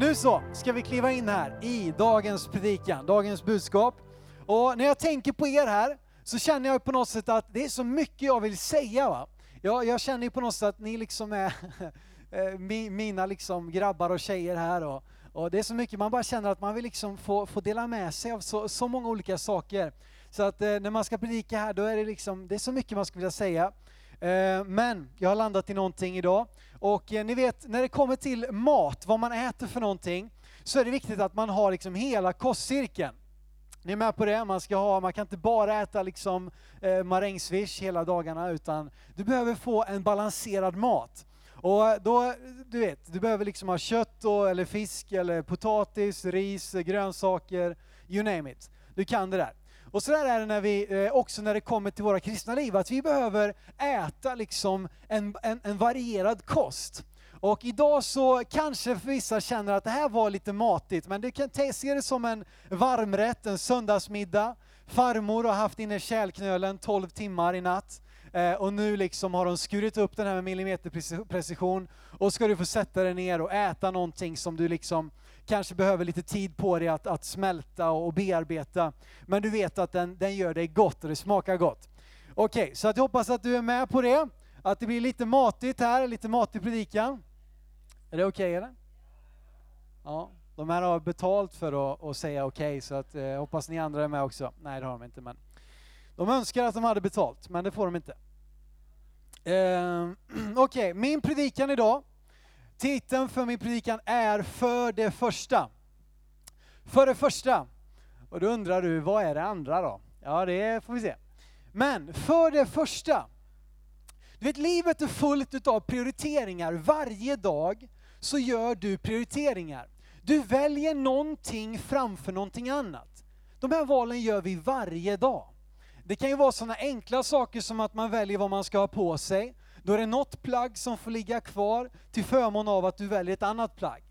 nu så ska vi kliva in här i dagens predikan, dagens budskap. Och när jag tänker på er här så känner jag på något sätt att det är så mycket jag vill säga. Va? Jag, jag känner ju på något sätt att ni liksom är eh, mina liksom grabbar och tjejer här. Och, och det är så mycket, man bara känner att man vill liksom få, få dela med sig av så, så många olika saker. Så att eh, när man ska predika här, då är det liksom, det är så mycket man skulle vilja säga. Eh, men jag har landat i någonting idag. Och eh, ni vet, när det kommer till mat, vad man äter för någonting, så är det viktigt att man har liksom hela kostcirkeln. Ni är med på det? Man, ska ha, man kan inte bara äta liksom, eh, marängsviss hela dagarna, utan du behöver få en balanserad mat. Och eh, då, du vet, du behöver liksom ha kött och, eller fisk, eller potatis, ris, grönsaker, you name it. Du kan det där. Och så där är det när vi, eh, också när det kommer till våra kristna liv, att vi behöver äta liksom en, en, en varierad kost. Och idag så kanske vissa känner att det här var lite matigt, men du kan se det som en varmrätt, en söndagsmiddag. Farmor har haft inne kärlknölen 12 timmar i natt. Eh, och nu liksom har de skurit upp den här med millimeterprecision. Och ska du få sätta dig ner och äta någonting som du liksom kanske behöver lite tid på dig att, att smälta och bearbeta. Men du vet att den, den gör dig gott och det smakar gott. Okej, så att jag hoppas att du är med på det. Att det blir lite matigt här, lite matig predikan. Är det okej eller? Ja, de här har betalt för att, att säga okej, så att, eh, hoppas ni andra är med också. Nej, det har de inte, men de önskar att de hade betalt, men det får de inte. Eh, okej, min predikan idag, titeln för min predikan är För det första. För det första. Och då undrar du, vad är det andra då? Ja, det får vi se. Men för det första, du vet, livet är fullt av prioriteringar. Varje dag så gör du prioriteringar. Du väljer någonting framför någonting annat. De här valen gör vi varje dag. Det kan ju vara sådana enkla saker som att man väljer vad man ska ha på sig. Då är det något plagg som får ligga kvar till förmån av att du väljer ett annat plagg.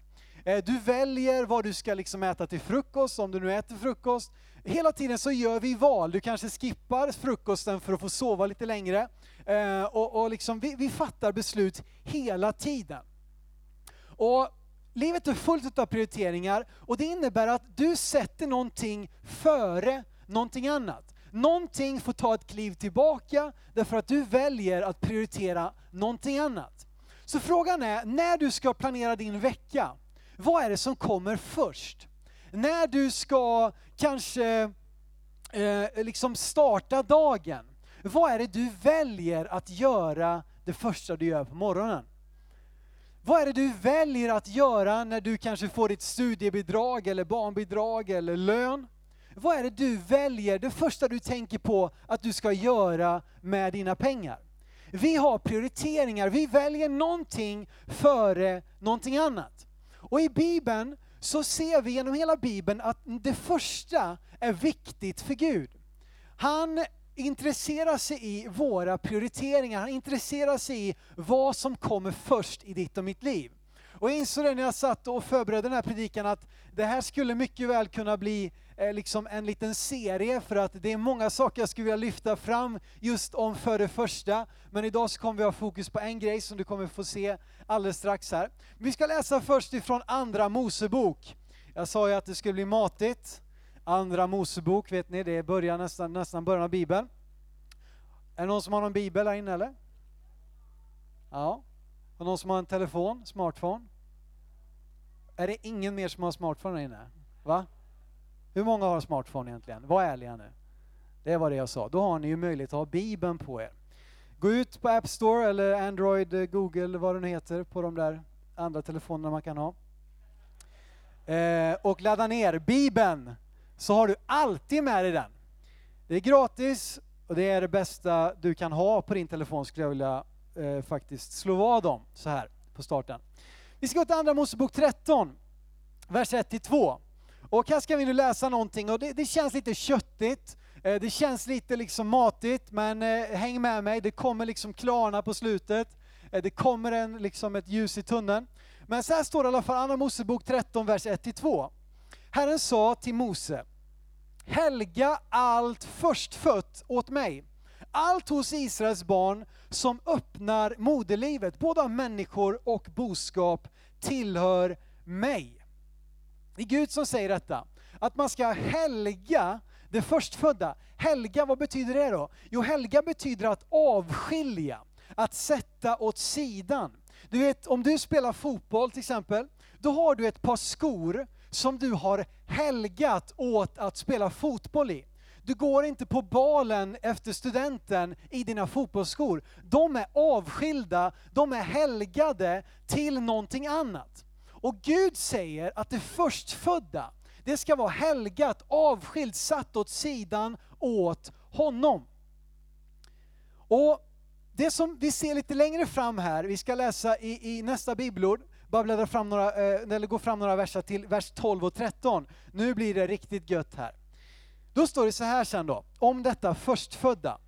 Eh, du väljer vad du ska liksom äta till frukost, om du nu äter frukost. Hela tiden så gör vi val. Du kanske skippar frukosten för att få sova lite längre. Eh, och, och liksom vi, vi fattar beslut hela tiden. Och livet är fullt av prioriteringar och det innebär att du sätter någonting före någonting annat. Någonting får ta ett kliv tillbaka därför att du väljer att prioritera någonting annat. Så frågan är, när du ska planera din vecka, vad är det som kommer först? När du ska kanske eh, liksom starta dagen, vad är det du väljer att göra det första du gör på morgonen? Vad är det du väljer att göra när du kanske får ditt studiebidrag eller barnbidrag eller lön? Vad är det du väljer, det första du tänker på att du ska göra med dina pengar? Vi har prioriteringar, vi väljer någonting före någonting annat. Och i Bibeln så ser vi genom hela Bibeln att det första är viktigt för Gud. Han intresserar sig i våra prioriteringar, han intresserar sig i vad som kommer först i ditt och mitt liv. Och jag insåg det när jag satt och förberedde den här predikan att det här skulle mycket väl kunna bli eh, liksom en liten serie för att det är många saker jag skulle vilja lyfta fram just om för det första. Men idag så kommer vi ha fokus på en grej som du kommer få se alldeles strax här. Vi ska läsa först ifrån Andra Mosebok. Jag sa ju att det skulle bli matigt. Andra Mosebok, vet ni, det är början, nästan, nästan början av Bibeln. Är det någon som har någon bibel här inne eller? Ja. Och någon som har en telefon, smartphone? Är det ingen mer som har smartphone här inne? Va? Hur många har smartphone egentligen? Var ärliga nu. Det var det jag sa. Då har ni ju möjlighet att ha bibeln på er. Gå ut på App Store eller Android, eh, Google, vad det nu heter, på de där andra telefonerna man kan ha. Eh, och ladda ner bibeln, så har du alltid med dig den. Det är gratis och det är det bästa du kan ha på din telefon skulle jag vilja eh, faktiskt slå vad om så här på starten. Vi ska gå till Andra Mosebok 13, vers 1-2. Och här ska vi nu läsa någonting och det, det känns lite köttigt. Eh, det känns lite liksom matigt, men eh, häng med mig, det kommer liksom klarna på slutet. Eh, det kommer en, liksom ett ljus i tunneln. Men så här står det i alla fall, Andra Mosebok 13, vers 1-2. Herren sa till Mose, helga allt förstfött åt mig. Allt hos Israels barn som öppnar moderlivet, både av människor och boskap, tillhör mig. Det är Gud som säger detta. Att man ska helga det förstfödda. Helga, vad betyder det då? Jo, helga betyder att avskilja, att sätta åt sidan. Du vet, om du spelar fotboll till exempel, då har du ett par skor som du har helgat åt att spela fotboll i. Du går inte på balen efter studenten i dina fotbollsskor. De är avskilda, de är helgade till någonting annat. Och Gud säger att det förstfödda, det ska vara helgat, avskilt, satt åt sidan åt honom. Och det som vi ser lite längre fram här, vi ska läsa i, i nästa bibelord, bara bläddra fram några, eh, eller gå fram några verser till vers 12 och 13. Nu blir det riktigt gött här. Då står det så här sen då, om detta förstfödda.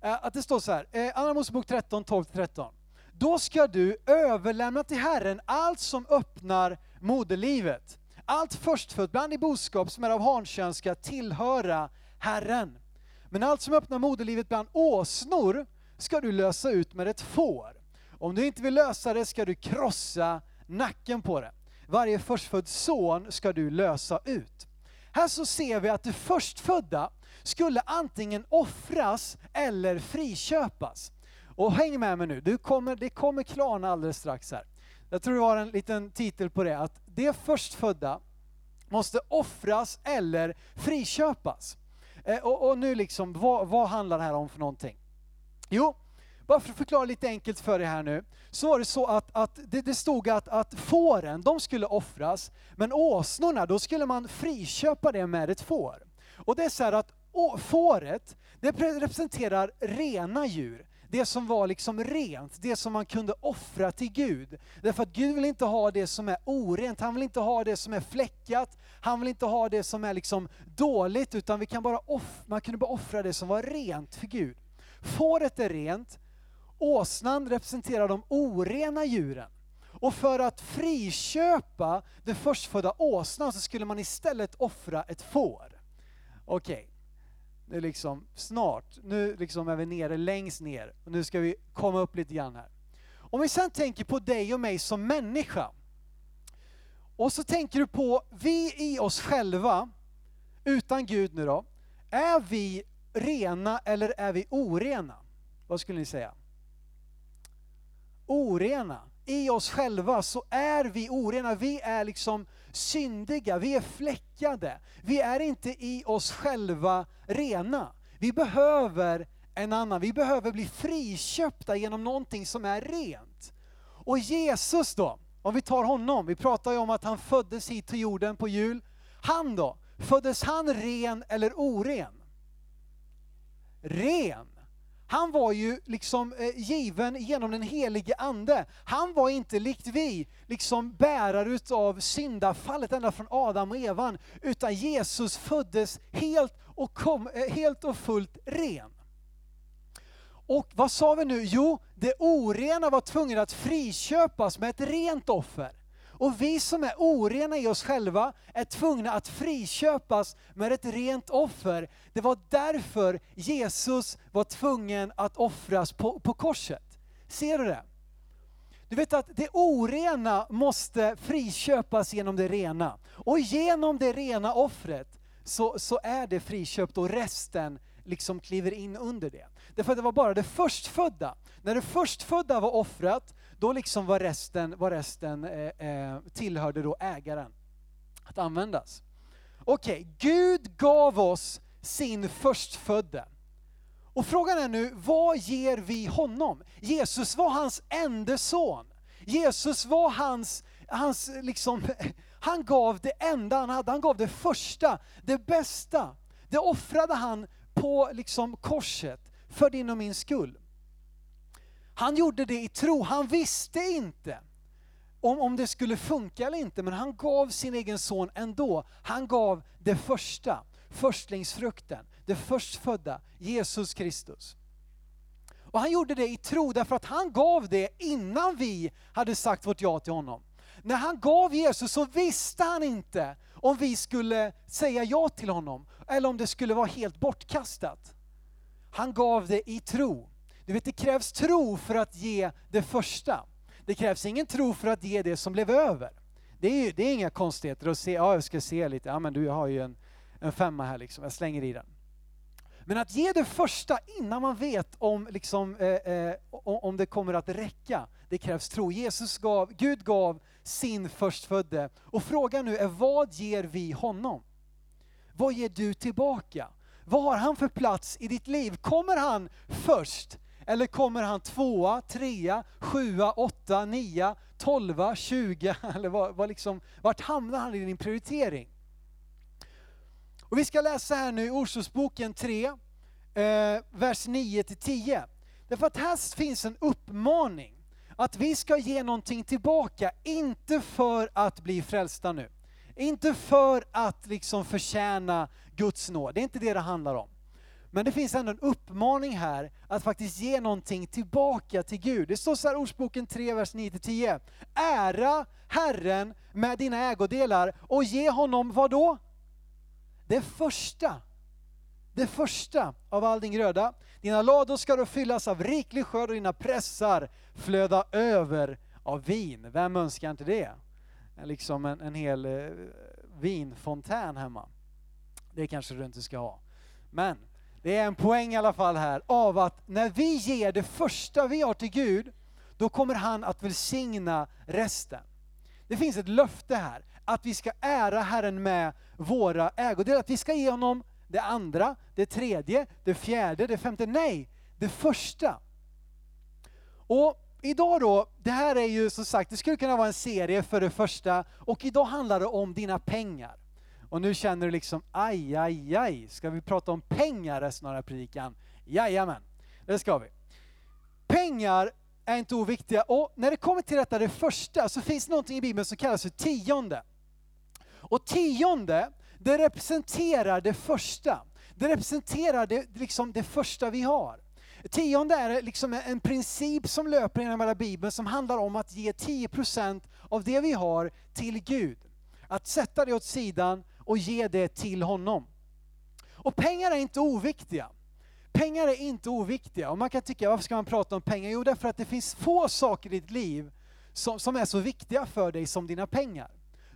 Eh, att det står så här, eh, Andra Mosebok 13, 12-13. Då ska du överlämna till Herren allt som öppnar moderlivet. Allt förstfött bland i boskap som är av hankön ska tillhöra Herren. Men allt som öppnar moderlivet bland åsnor ska du lösa ut med ett får. Om du inte vill lösa det ska du krossa nacken på det. Varje förstfödd son ska du lösa ut. Här så ser vi att det förstfödda skulle antingen offras eller friköpas. Och häng med mig nu, du kommer, det kommer klarna alldeles strax här. Jag tror det var en liten titel på det, att det förstfödda måste offras eller friköpas. Eh, och, och nu liksom, vad, vad handlar det här om för någonting? Jo, bara för att förklara lite enkelt för er här nu, så var det så att, att det, det stod att, att fåren, de skulle offras, men åsnorna, då skulle man friköpa det med ett får. Och det är så här att å, fåret, det representerar rena djur. Det som var liksom rent, det som man kunde offra till Gud. Därför att Gud vill inte ha det som är orent, han vill inte ha det som är fläckat, han vill inte ha det som är liksom dåligt, utan vi kan bara off, man kunde bara offra det som var rent för Gud. Fåret är rent, åsnan representerar de orena djuren. Och för att friköpa den förstfödda åsnan så skulle man istället offra ett får. Okej, okay. Nu liksom snart, nu liksom är vi nere längst ner och nu ska vi komma upp lite grann här. Om vi sen tänker på dig och mig som människa och så tänker du på vi i oss själva, utan Gud nu då, är vi rena eller är vi orena? Vad skulle ni säga? Orena. I oss själva så är vi orena, vi är liksom syndiga, vi är fläckade. Vi är inte i oss själva rena. Vi behöver en annan, vi behöver bli friköpta genom någonting som är rent. Och Jesus då, om vi tar honom, vi pratar ju om att han föddes hit till jorden på jul. Han då, föddes han ren eller oren? ren. Han var ju liksom eh, given genom den helige ande. Han var inte likt vi, liksom bärare utav syndafallet ända från Adam och Evan, utan Jesus föddes helt och, kom, eh, helt och fullt ren. Och vad sa vi nu? Jo, det orena var tvungen att friköpas med ett rent offer. Och vi som är orena i oss själva är tvungna att friköpas med ett rent offer. Det var därför Jesus var tvungen att offras på, på korset. Ser du det? Du vet att det orena måste friköpas genom det rena. Och genom det rena offret så, så är det friköpt och resten liksom kliver in under det. Därför att det var bara det förstfödda. När det förstfödda var offrat, då liksom var resten, var resten eh, eh, tillhörde då ägaren att användas. Okej, okay, Gud gav oss sin förstfödde. Och frågan är nu, vad ger vi honom? Jesus var hans enda son. Jesus var hans, hans liksom, han gav det enda han hade, han gav det första, det bästa. Det offrade han på liksom korset för din och min skull. Han gjorde det i tro, han visste inte om, om det skulle funka eller inte, men han gav sin egen son ändå. Han gav det första, förstlingsfrukten, det förstfödda, Jesus Kristus. Och han gjorde det i tro därför att han gav det innan vi hade sagt vårt ja till honom. När han gav Jesus så visste han inte om vi skulle säga ja till honom eller om det skulle vara helt bortkastat. Han gav det i tro. Du vet, det krävs tro för att ge det första. Det krävs ingen tro för att ge det som blev över. Det är, ju, det är inga konstigheter att se, ja jag ska se lite, ja men du jag har ju en, en femma här liksom, jag slänger i den. Men att ge det första innan man vet om, liksom, eh, eh, om det kommer att räcka, det krävs tro. Jesus gav, Gud gav sin förstfödde. Och frågan nu är, vad ger vi honom? Vad ger du tillbaka? Vad har han för plats i ditt liv? Kommer han först? Eller kommer han tvåa, trea, sjua, åtta, nia, tolva, tjuga, Eller vad, vad liksom, vart hamnar han i din prioritering? Och vi ska läsa här nu i Ordspråksboken 3, eh, vers 9-10. Därför att här finns en uppmaning att vi ska ge någonting tillbaka, inte för att bli frälsta nu. Inte för att liksom förtjäna Guds nåd, det är inte det det handlar om. Men det finns ändå en uppmaning här att faktiskt ge någonting tillbaka till Gud. Det står så här Ordsboken 3, vers 9-10. Ära Herren med dina ägodelar och ge honom vad då? Det första. Det första av all din gröda. Dina lador ska då fyllas av riklig skörd och dina pressar flöda över av vin. Vem önskar inte det? Liksom en, en hel eh, vinfontän hemma. Det kanske du inte ska ha. Men det är en poäng i alla fall här av att när vi ger det första vi har till Gud, då kommer han att välsigna resten. Det finns ett löfte här, att vi ska ära Herren med våra ägodelar, att vi ska ge honom det andra, det tredje, det fjärde, det femte. Nej, det första. Och idag då, det här är ju som sagt, det skulle kunna vara en serie för det första, och idag handlar det om dina pengar. Och nu känner du liksom, aj, aj, aj, ska vi prata om pengar resten av den här predikan? Jajamän, det ska vi. Pengar är inte oviktiga, och när det kommer till detta, det första, så finns det någonting i Bibeln som kallas för tionde. Och tionde, det representerar det första. Det representerar det, liksom det första vi har. Tionde är liksom en princip som löper genom hela Bibeln som handlar om att ge 10% av det vi har till Gud. Att sätta det åt sidan och ge det till honom. Och pengar är inte oviktiga. Pengar är inte oviktiga. Och man kan tycka, varför ska man prata om pengar? Jo, därför att det finns få saker i ditt liv som, som är så viktiga för dig som dina pengar.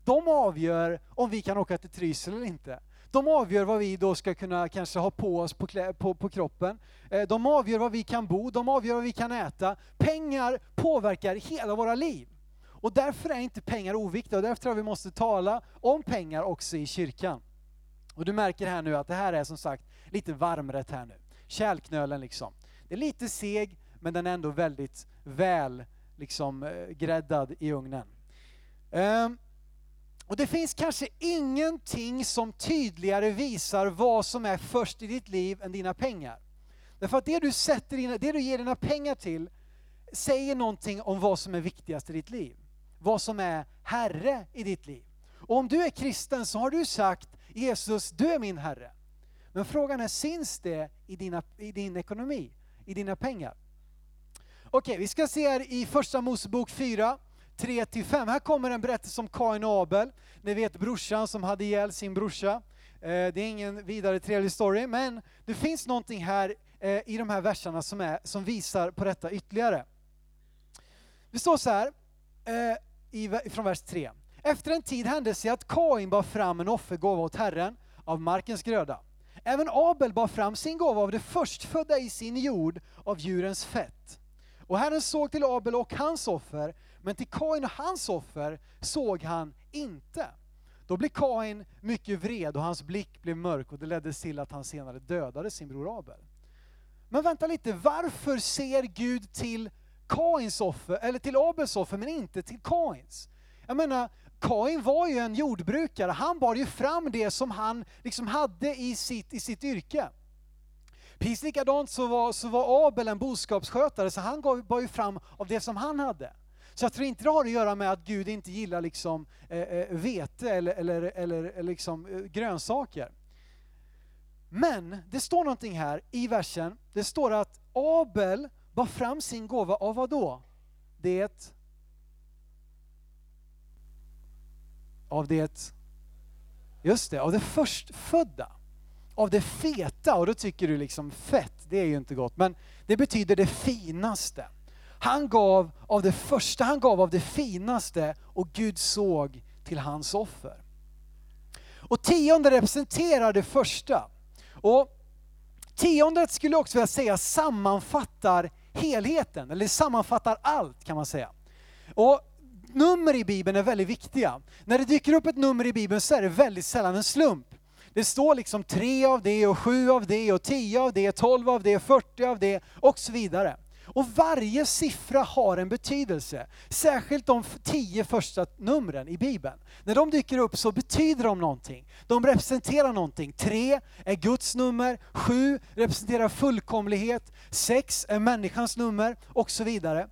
De avgör om vi kan åka till Trysil eller inte. De avgör vad vi då ska kunna kanske ha på oss på, klä, på, på kroppen. Eh, de avgör var vi kan bo, de avgör vad vi kan äta. Pengar påverkar hela våra liv. Och därför är inte pengar oviktiga och därför tror jag vi måste tala om pengar också i kyrkan. Och du märker här nu att det här är som sagt lite varmrätt här nu. Kärlknölen liksom. Det är lite seg, men den är ändå väldigt väl liksom eh, gräddad i ugnen. Um, och det finns kanske ingenting som tydligare visar vad som är först i ditt liv än dina pengar. Därför att det du, sätter dina, det du ger dina pengar till säger någonting om vad som är viktigast i ditt liv. Vad som är Herre i ditt liv. Och om du är kristen så har du sagt Jesus, du är min Herre. Men frågan är, syns det i, dina, i din ekonomi, i dina pengar? Okej, vi ska se här i Första Mosebok 4, 3-5. Här kommer en berättelse om Kain och Abel. Ni vet brorsan som hade ihjäl sin brorsa. Eh, det är ingen vidare trevlig story, men det finns någonting här eh, i de här verserna som, är, som visar på detta ytterligare. Det står så här, eh, i, från vers 3. Efter en tid hände sig att Kain bar fram en offergåva åt Herren av markens gröda. Även Abel bar fram sin gåva av det förstfödda i sin jord av djurens fett. Och Herren såg till Abel och hans offer, men till Kain och hans offer såg han inte. Då blev Kain mycket vred och hans blick blev mörk och det ledde till att han senare dödade sin bror Abel. Men vänta lite, varför ser Gud till Kains offer, eller till Abels offer, men inte till Kains? Jag menar, Kain var ju en jordbrukare, han bar ju fram det som han liksom hade i sitt, i sitt yrke. Precis likadant så var, så var Abel en boskapsskötare, så han bar ju fram av det som han hade. Så jag tror inte det har att göra med att Gud inte gillar liksom, eh, eh vete eller, eller, eller, eller liksom, eh, grönsaker. Men det står någonting här i versen. Det står att Abel bar fram sin gåva av vad då? Det... Av det... Just det, av det förstfödda. Av det feta, och då tycker du liksom fett, det är ju inte gott. Men det betyder det finaste. Han gav av det första, han gav av det finaste och Gud såg till hans offer. Och tionde representerar det första. Och tiondet skulle jag också vilja säga sammanfattar helheten, eller sammanfattar allt kan man säga. Och nummer i Bibeln är väldigt viktiga. När det dyker upp ett nummer i Bibeln så är det väldigt sällan en slump. Det står liksom tre av det och sju av det och tio av det, tolv av det, fyrtio av det och så vidare. Och varje siffra har en betydelse. Särskilt de tio första numren i Bibeln. När de dyker upp så betyder de någonting. De representerar någonting. Tre är Guds nummer, sju representerar fullkomlighet, sex är människans nummer och så vidare.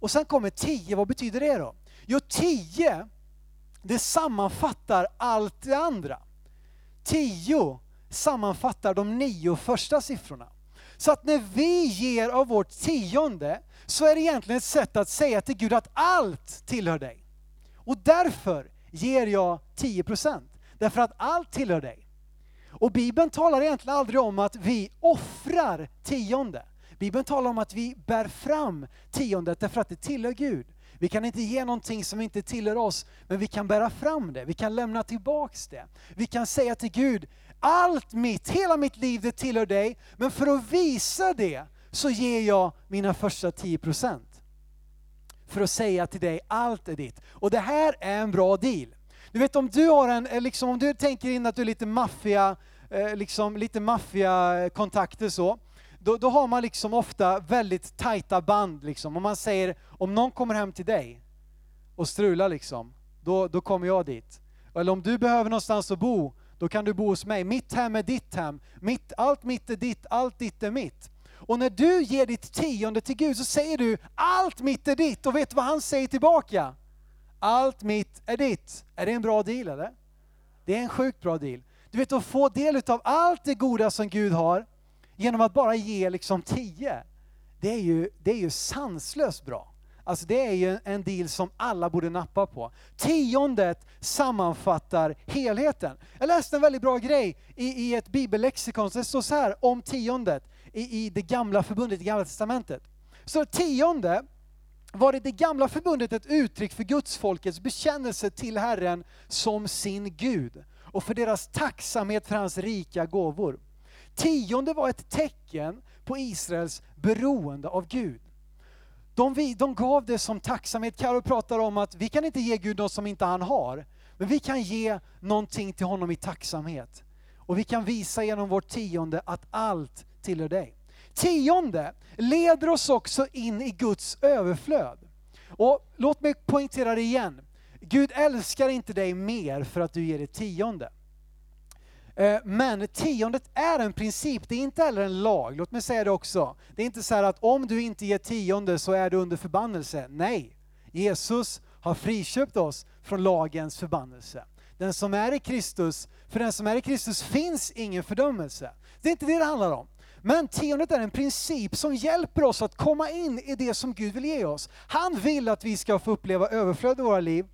Och sen kommer tio, vad betyder det då? Jo, tio, det sammanfattar allt det andra. Tio sammanfattar de nio första siffrorna. Så att när vi ger av vårt tionde så är det egentligen ett sätt att säga till Gud att allt tillhör dig. Och därför ger jag 10%. Därför att allt tillhör dig. Och Bibeln talar egentligen aldrig om att vi offrar tionde. Bibeln talar om att vi bär fram tiondet därför att det tillhör Gud. Vi kan inte ge någonting som inte tillhör oss, men vi kan bära fram det. Vi kan lämna tillbaks det. Vi kan säga till Gud, allt mitt, hela mitt liv, det tillhör dig. Men för att visa det så ger jag mina första 10%. För att säga till dig, allt är ditt. Och det här är en bra deal. Du vet om du har en, eh, liksom, om du tänker in att du är lite maffia, eh, liksom lite maffiakontakter så, då, då, har man liksom ofta väldigt tajta band liksom. Om man säger, om någon kommer hem till dig och strular liksom, då, då kommer jag dit. Eller om du behöver någonstans att bo, då kan du bo hos mig. Mitt hem är ditt hem. Mitt, allt mitt är ditt, allt ditt är mitt. Och när du ger ditt tionde till Gud så säger du, allt mitt är ditt. Och vet du vad han säger tillbaka? Allt mitt är ditt. Är det en bra deal eller? Det är en sjukt bra deal. Du vet att få del av allt det goda som Gud har genom att bara ge liksom tio. Det är ju, det är ju sanslöst bra. Alltså det är ju en deal som alla borde nappa på. Tiondet sammanfattar helheten. Jag läste en väldigt bra grej i, i ett bibellexikon, det står så här om tiondet i, i det gamla förbundet, i gamla testamentet. Så tionde var i det gamla förbundet ett uttryck för Guds folkets bekännelse till Herren som sin Gud och för deras tacksamhet för hans rika gåvor. Tionde var ett tecken på Israels beroende av Gud. De, de gav det som tacksamhet. Karo pratar om att vi kan inte ge Gud något som inte han har, men vi kan ge någonting till honom i tacksamhet. Och vi kan visa genom vårt tionde att allt tillhör dig. Tionde leder oss också in i Guds överflöd. Och låt mig poängtera det igen. Gud älskar inte dig mer för att du ger det tionde. Eh, men tiondet är en princip, det är inte heller en lag. Låt mig säga det också. Det är inte så att om du inte ger tionde så är du under förbannelse. Nej, Jesus har friköpt oss från lagens förbannelse. Den som är i Kristus, för den som är i Kristus finns ingen fördömelse. Det är inte det det handlar om. Men tiondet är en princip som hjälper oss att komma in i det som Gud vill ge oss. Han vill att vi ska få uppleva överflöd i våra liv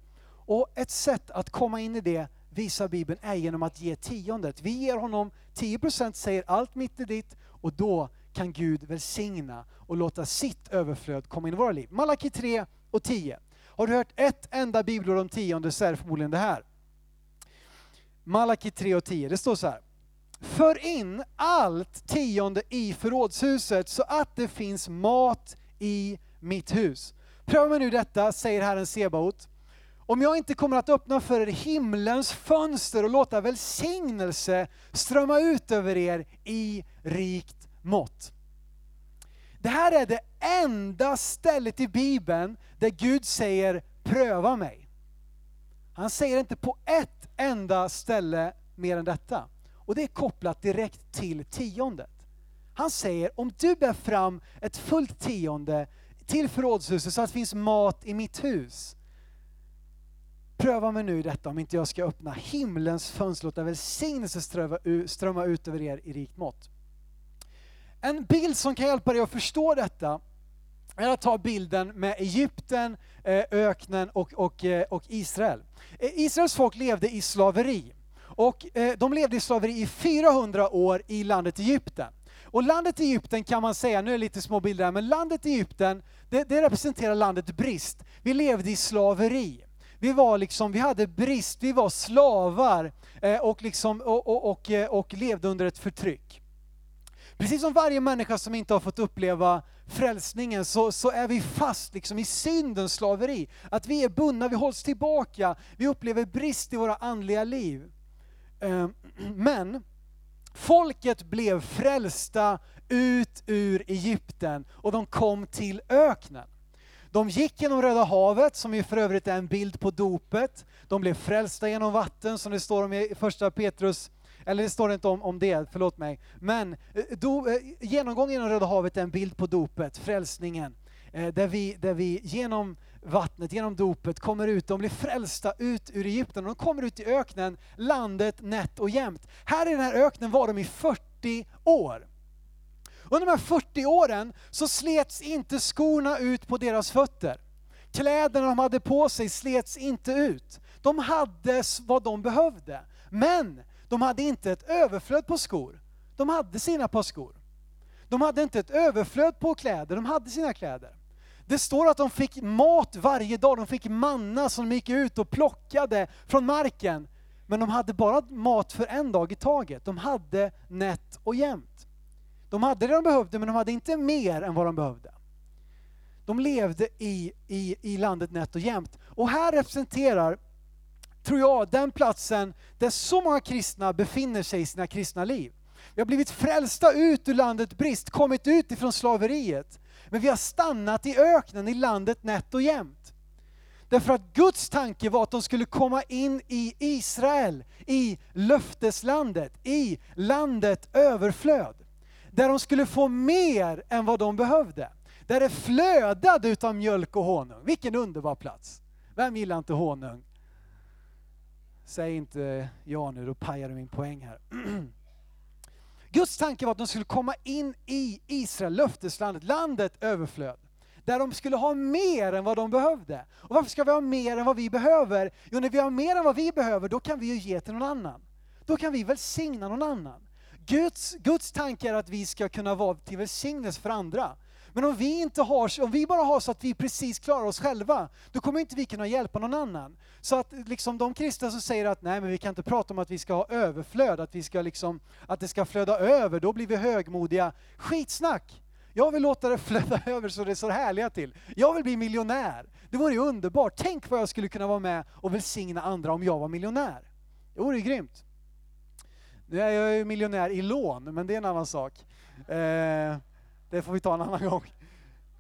och ett sätt att komma in i det visar Bibeln är genom att ge tiondet. Vi ger honom 10% säger allt mitt är ditt och då kan Gud välsigna och låta sitt överflöd komma in i våra liv. Malaki 3 och 10. Har du hört ett enda bibelord om tionde så är det förmodligen det här. Malaki 3 och 10, det står så här. För in allt tionde i förrådshuset så att det finns mat i mitt hus. Pröva nu detta, säger Herren Sebaot om jag inte kommer att öppna för er himlens fönster och låta välsignelse strömma ut över er i rikt mått. Det här är det enda stället i Bibeln där Gud säger pröva mig. Han säger inte på ett enda ställe mer än detta. Och det är kopplat direkt till tiondet. Han säger om du bär fram ett fullt tionde till förrådshuset så att det finns mat i mitt hus. Pröva mig nu i detta om inte jag ska öppna himlens fönster och låta välsignelse strömma ut över er i rikt mått. En bild som kan hjälpa dig att förstå detta är att ta bilden med Egypten, eh, öknen och, och, eh, och Israel. Eh, Israels folk levde i slaveri. Och de levde i slaveri i 400 år i landet Egypten. Och landet Egypten kan man säga, nu är det lite små bilder här, men landet Egypten, det, det representerar landet brist. Vi levde i slaveri. Vi var liksom, vi hade brist, vi var slavar eh, och, liksom, och, och, och, eh, och levde under ett förtryck. Precis som varje människa som inte har fått uppleva frälsningen så, så är vi fast liksom i syndens slaveri. Att vi är bundna, vi hålls tillbaka, vi upplever brist i våra andliga liv. Eh, men folket blev frälsta ut ur Egypten och de kom till öknen. De gick genom Röda havet, som ju för övrigt är en bild på dopet. De blev frälsta genom vatten, som det står om i första Petrus eller det står inte om, om det, förlåt mig. Men eh, do, eh, genomgången genom Röda havet är en bild på dopet, frälsningen. Eh, där vi, där vi genom vattnet, genom dopet kommer ut, de blir frälsta ut ur Egypten. De kommer ut i öknen, landet nätt och jämnt. Här i den här öknen var de i 40 år. Under de här 40 åren så slets inte skorna ut på deras fötter. Kläderna de hade på sig slets inte ut. De hade vad de behövde. Men de hade inte ett överflöd på skor. De hade sina par skor. De hade inte ett överflöd på kläder, de hade sina kläder. Det står att de fick mat varje dag, de fick manna som de gick ut och plockade från marken. Men de hade bara mat för en dag i taget. De hade nätt och jämnt. De hade det de behövde, men de hade inte mer än vad de behövde. De levde i, i, i landet nätt och jämnt. Och här representerar tror jag, den platsen där så många kristna befinner sig i sina kristna liv. Vi har blivit frälsta ut ur landet brist, kommit ut ifrån slaveriet. Men vi har stannat i öknen, i landet nätt och jämnt. Därför att Guds tanke var att de skulle komma in i Israel, i löfteslandet, i landet överflöd. Där de skulle få mer än vad de behövde. Där det flödade utav mjölk och honung. Vilken underbar plats! Vem gillar inte honung? Säg inte ja nu, då pajar du min poäng här. Guds tanke var att de skulle komma in i Israel, löfteslandet, landet överflöd. Där de skulle ha mer än vad de behövde. Och varför ska vi ha mer än vad vi behöver? Jo, när vi har mer än vad vi behöver, då kan vi ju ge till någon annan. Då kan vi välsigna någon annan. Guds, Guds tanke är att vi ska kunna vara till välsignelse för andra. Men om vi, inte har, om vi bara har så att vi precis klarar oss själva, då kommer inte vi kunna hjälpa någon annan. Så att liksom de kristna som säger att nej men vi kan inte prata om att vi ska ha överflöd, att, vi ska liksom, att det ska flöda över, då blir vi högmodiga. Skitsnack! Jag vill låta det flöda över så det är så härliga till. Jag vill bli miljonär. Det vore ju underbart. Tänk vad jag skulle kunna vara med och välsigna andra om jag var miljonär. Det vore ju grymt. Nu är jag ju miljonär i lån, men det är en annan sak. Eh, det får vi ta en annan gång.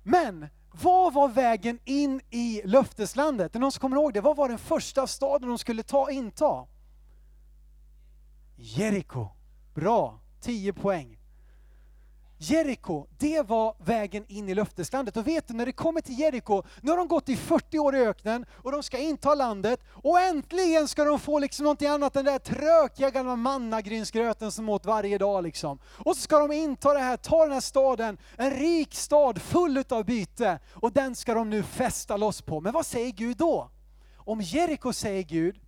Men vad var vägen in i löfteslandet? Är någon som kommer ihåg det? Vad var den första staden de skulle ta inta? Jeriko. Bra, 10 poäng. Jeriko, det var vägen in i löfteslandet. Och vet du, när det kommer till Jeriko, nu har de gått i 40 år i öknen och de ska inta landet och äntligen ska de få liksom någonting annat än den där trökiga gamla mannagrynsgröten som åt varje dag liksom. Och så ska de inta det här, ta den här staden, en rik stad full av byte och den ska de nu fästa loss på. Men vad säger Gud då? Om Jeriko säger Gud,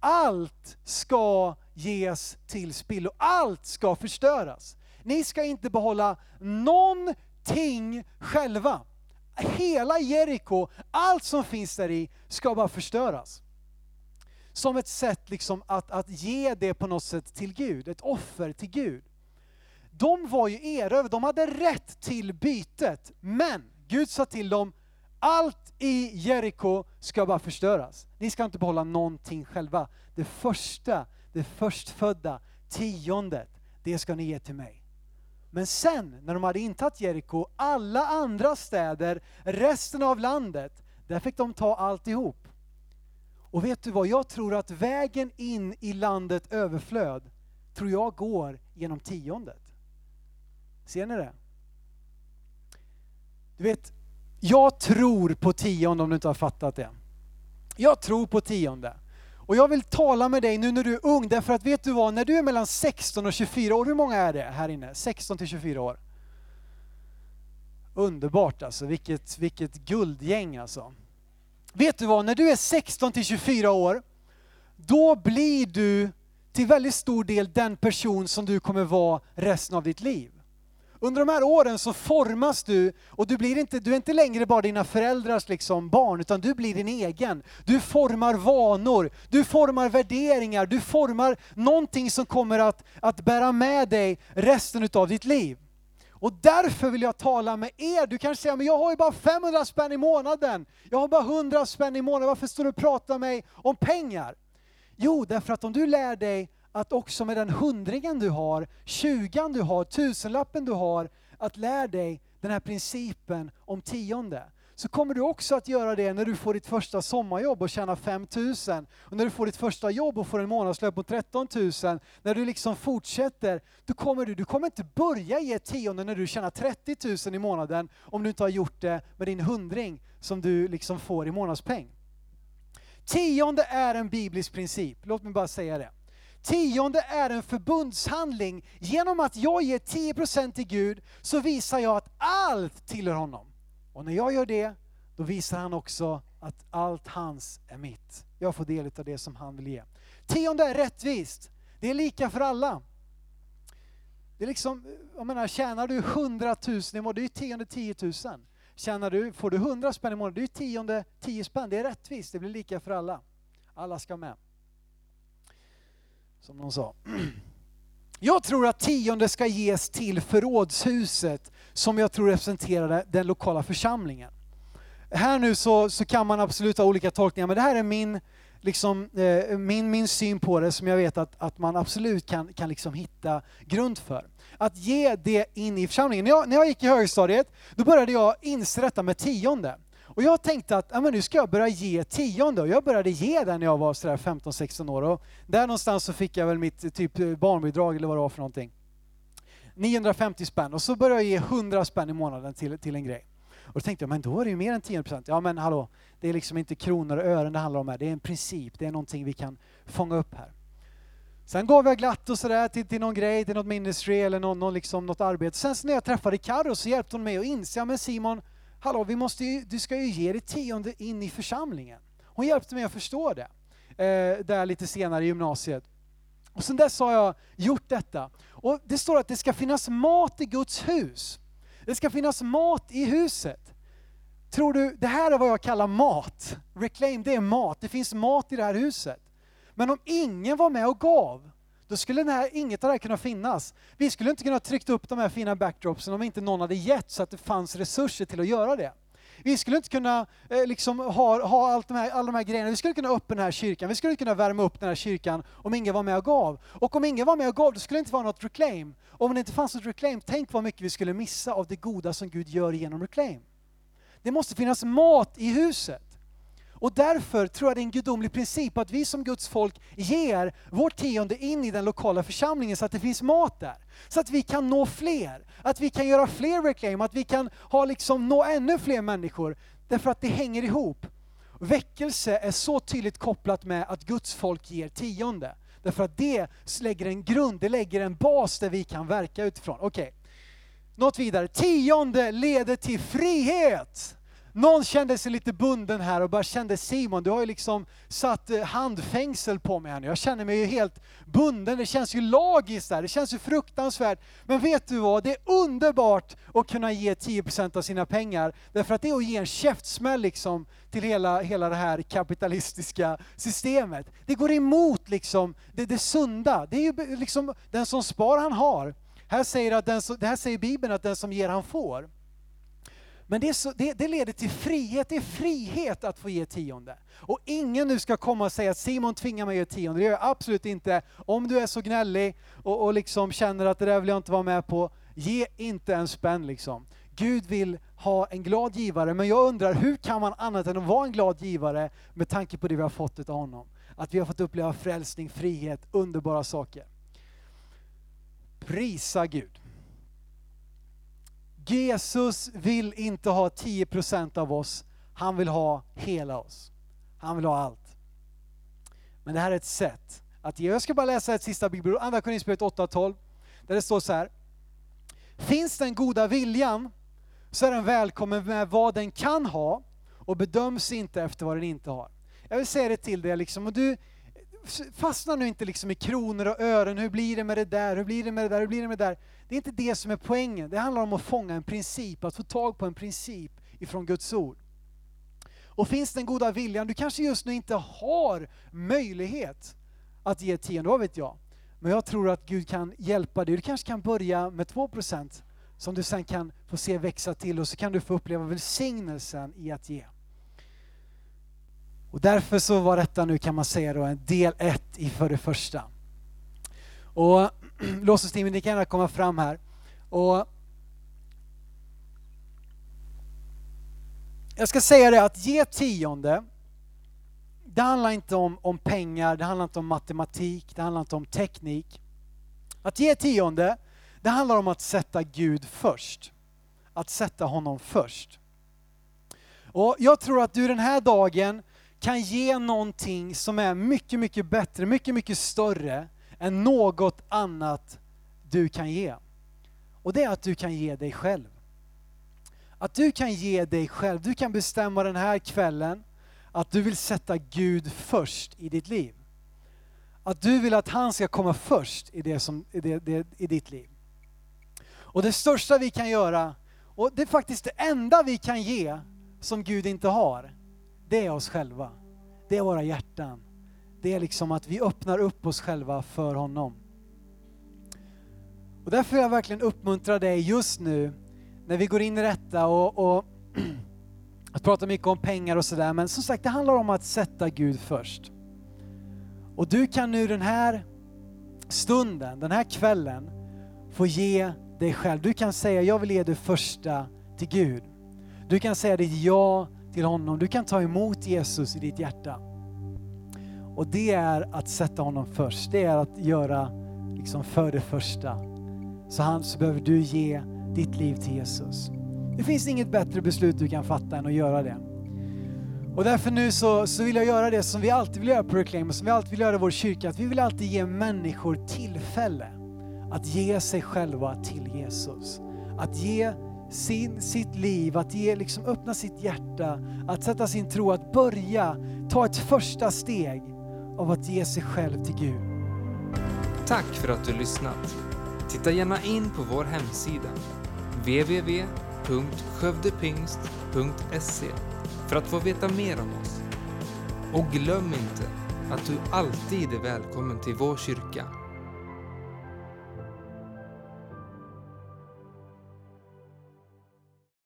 allt ska ges till spillo, allt ska förstöras. Ni ska inte behålla någonting själva. Hela Jeriko, allt som finns där i, ska bara förstöras. Som ett sätt liksom att, att ge det på något sätt till Gud, ett offer till Gud. De var ju erövrade, de hade rätt till bytet, men Gud sa till dem, allt i Jeriko ska bara förstöras. Ni ska inte behålla någonting själva. Det första, det förstfödda, tiondet, det ska ni ge till mig. Men sen, när de hade intagit Jeriko, alla andra städer, resten av landet, där fick de ta alltihop. Och vet du vad, jag tror att vägen in i landet överflöd, tror jag går genom tiondet. Ser ni det? Du vet, Jag tror på tionde om du inte har fattat det. Jag tror på tionde. Och jag vill tala med dig nu när du är ung, därför att vet du vad, när du är mellan 16 och 24 år, hur många är det här inne? 16 till 24 år. Underbart alltså, vilket, vilket guldgäng alltså. Vet du vad, när du är 16 till 24 år, då blir du till väldigt stor del den person som du kommer vara resten av ditt liv. Under de här åren så formas du och du, blir inte, du är inte längre bara dina föräldrars liksom barn, utan du blir din egen. Du formar vanor, du formar värderingar, du formar någonting som kommer att, att bära med dig resten av ditt liv. Och därför vill jag tala med er. Du kanske säger, men jag har ju bara 500 spänn i månaden. Jag har bara 100 spänn i månaden. Varför står du och pratar med mig om pengar? Jo, därför att om du lär dig att också med den hundringen du har, tjugan du har, tusenlappen du har, att lära dig den här principen om tionde. Så kommer du också att göra det när du får ditt första sommarjobb och tjänar 5000. Och när du får ditt första jobb och får en månadslön på 13 000. När du liksom fortsätter, då kommer du, du kommer inte börja ge tionde när du tjänar 30 000 i månaden om du inte har gjort det med din hundring som du liksom får i månadspeng. Tionde är en biblisk princip, låt mig bara säga det. Tionde är en förbundshandling. Genom att jag ger 10% till Gud så visar jag att allt tillhör honom. Och när jag gör det, då visar han också att allt hans är mitt. Jag får del av det som han vill ge. Tionde är rättvist. Det är lika för alla. Det är liksom, jag menar, tjänar du 100 000 i månaden, det är ju tionde 10 000. Tjänar du, får du 100 spänn i månaden, det är ju tionde 10 spänn. Det är rättvist, det blir lika för alla. Alla ska med som de sa. Jag tror att tionde ska ges till förrådshuset som jag tror representerar den lokala församlingen. Här nu så, så kan man absolut ha olika tolkningar, men det här är min, liksom, eh, min, min syn på det som jag vet att, att man absolut kan, kan liksom hitta grund för. Att ge det in i församlingen. När jag, när jag gick i högstadiet, då började jag inse detta med tionde. Och jag tänkte att ja, men nu ska jag börja ge tionde och jag började ge den när jag var sådär 15-16 år och där någonstans så fick jag väl mitt typ barnbidrag eller vad det var för någonting. 950 spänn och så började jag ge 100 spänn i månaden till, till en grej. Och då tänkte jag, men då är det ju mer än 10 procent. Ja men hallå, det är liksom inte kronor och ören det handlar om här, det är en princip, det är någonting vi kan fånga upp här. Sen gav jag glatt och sådär till, till någon grej, till något ministry eller någon, någon liksom, något arbete. Sen så när jag träffade Carro så hjälpte hon mig att inse, ja men Simon, hallå, vi måste ju, du ska ju ge det tionde in i församlingen. Hon hjälpte mig att förstå det, eh, där lite senare i gymnasiet. Och sen dess har jag gjort detta. Och det står att det ska finnas mat i Guds hus. Det ska finnas mat i huset. Tror du, det här är vad jag kallar mat. Reclaim, det är mat. Det finns mat i det här huset. Men om ingen var med och gav, då skulle här, inget av det här kunna finnas. Vi skulle inte kunna tryckt upp de här fina backdropsen om inte någon hade gett så att det fanns resurser till att göra det. Vi skulle inte kunna eh, liksom, ha, ha allt de här, alla de här grejerna. Vi skulle kunna öppna den här kyrkan. Vi skulle kunna värma upp den här kyrkan om ingen var med och gav. Och om ingen var med och gav, då skulle det inte vara något reclaim. Om det inte fanns något reclaim, tänk vad mycket vi skulle missa av det goda som Gud gör genom reclaim. Det måste finnas mat i huset. Och därför tror jag det är en gudomlig princip att vi som Guds folk ger vårt tionde in i den lokala församlingen så att det finns mat där. Så att vi kan nå fler, att vi kan göra fler reclaim, att vi kan ha liksom, nå ännu fler människor. Därför att det hänger ihop. Väckelse är så tydligt kopplat med att Guds folk ger tionde. Därför att det lägger en grund, det lägger en bas där vi kan verka utifrån. Okej, okay. något vidare. Tionde leder till frihet. Någon kände sig lite bunden här och bara kände Simon, du har ju liksom satt eh, handfängsel på mig här nu. Jag känner mig ju helt bunden, det känns ju lagiskt där, det känns ju fruktansvärt. Men vet du vad, det är underbart att kunna ge 10% av sina pengar, därför att det är att ge en käftsmäll liksom till hela, hela det här kapitalistiska systemet. Det går emot liksom det, det sunda, det är ju liksom den som spar han har. Här säger att den, det här säger Bibeln att den som ger han får. Men det, så, det, det, leder till frihet, det är frihet att få ge tionde. Och ingen nu ska komma och säga att Simon tvingar mig att ge tionde, det gör jag absolut inte. Om du är så gnällig och, och liksom känner att det där vill jag inte vara med på, ge inte en spänn liksom. Gud vill ha en glad givare, men jag undrar hur kan man annat än att vara en glad givare med tanke på det vi har fått av honom? Att vi har fått uppleva frälsning, frihet, underbara saker. Prisa Gud. Jesus vill inte ha 10% av oss, han vill ha hela oss. Han vill ha allt. Men det här är ett sätt att ge. Jag ska bara läsa ett sista bibelord, Andra Korinthierbrevet 8.12, där det står så här. Finns den goda viljan så är den välkommen med vad den kan ha och bedöms inte efter vad den inte har. Jag vill säga det till dig, liksom, och du Fastna nu inte liksom i kronor och ören, hur blir det med det där, hur blir det med det där, hur blir det med det där. Det är inte det som är poängen, det handlar om att fånga en princip, att få tag på en princip ifrån Guds ord. Och finns den goda viljan, du kanske just nu inte har möjlighet att ge tionde, vad vet jag. Men jag tror att Gud kan hjälpa dig. Du kanske kan börja med 2% som du sen kan få se växa till och så kan du få uppleva välsignelsen i att ge. Och därför så var detta nu kan man säga då en del ett i för det första. Och låtsasteamet, ni kan gärna komma fram här. Och jag ska säga det att ge tionde, det handlar inte om, om pengar, det handlar inte om matematik, det handlar inte om teknik. Att ge tionde, det handlar om att sätta Gud först. Att sätta honom först. Och jag tror att du den här dagen kan ge någonting som är mycket, mycket bättre, mycket, mycket större än något annat du kan ge. Och det är att du kan ge dig själv. Att du kan ge dig själv, du kan bestämma den här kvällen att du vill sätta Gud först i ditt liv. Att du vill att han ska komma först i, det som, i, det, det, i ditt liv. Och det största vi kan göra, och det är faktiskt det enda vi kan ge som Gud inte har, det är oss själva. Det är våra hjärtan. Det är liksom att vi öppnar upp oss själva för honom. Och därför vill jag verkligen uppmuntra dig just nu när vi går in i detta och, och att prata mycket om pengar och sådär, men som sagt det handlar om att sätta Gud först. Och du kan nu den här stunden, den här kvällen, få ge dig själv. Du kan säga, jag vill ge det första till Gud. Du kan säga ditt ja till honom. Du kan ta emot Jesus i ditt hjärta. Och det är att sätta honom först. Det är att göra liksom för det första. Så, han, så behöver du ge ditt liv till Jesus. Det finns inget bättre beslut du kan fatta än att göra det. Och därför nu så, så vill jag göra det som vi alltid vill göra på Reclaim och som vi alltid vill göra i vår kyrka. Att vi vill alltid ge människor tillfälle att ge sig själva till Jesus. Att ge sin, sitt liv, att ge, liksom öppna sitt hjärta, att sätta sin tro, att börja ta ett första steg av att ge sig själv till Gud. Tack för att du lyssnat. Titta gärna in på vår hemsida www.skövdepingst.se för att få veta mer om oss. Och glöm inte att du alltid är välkommen till vår kyrka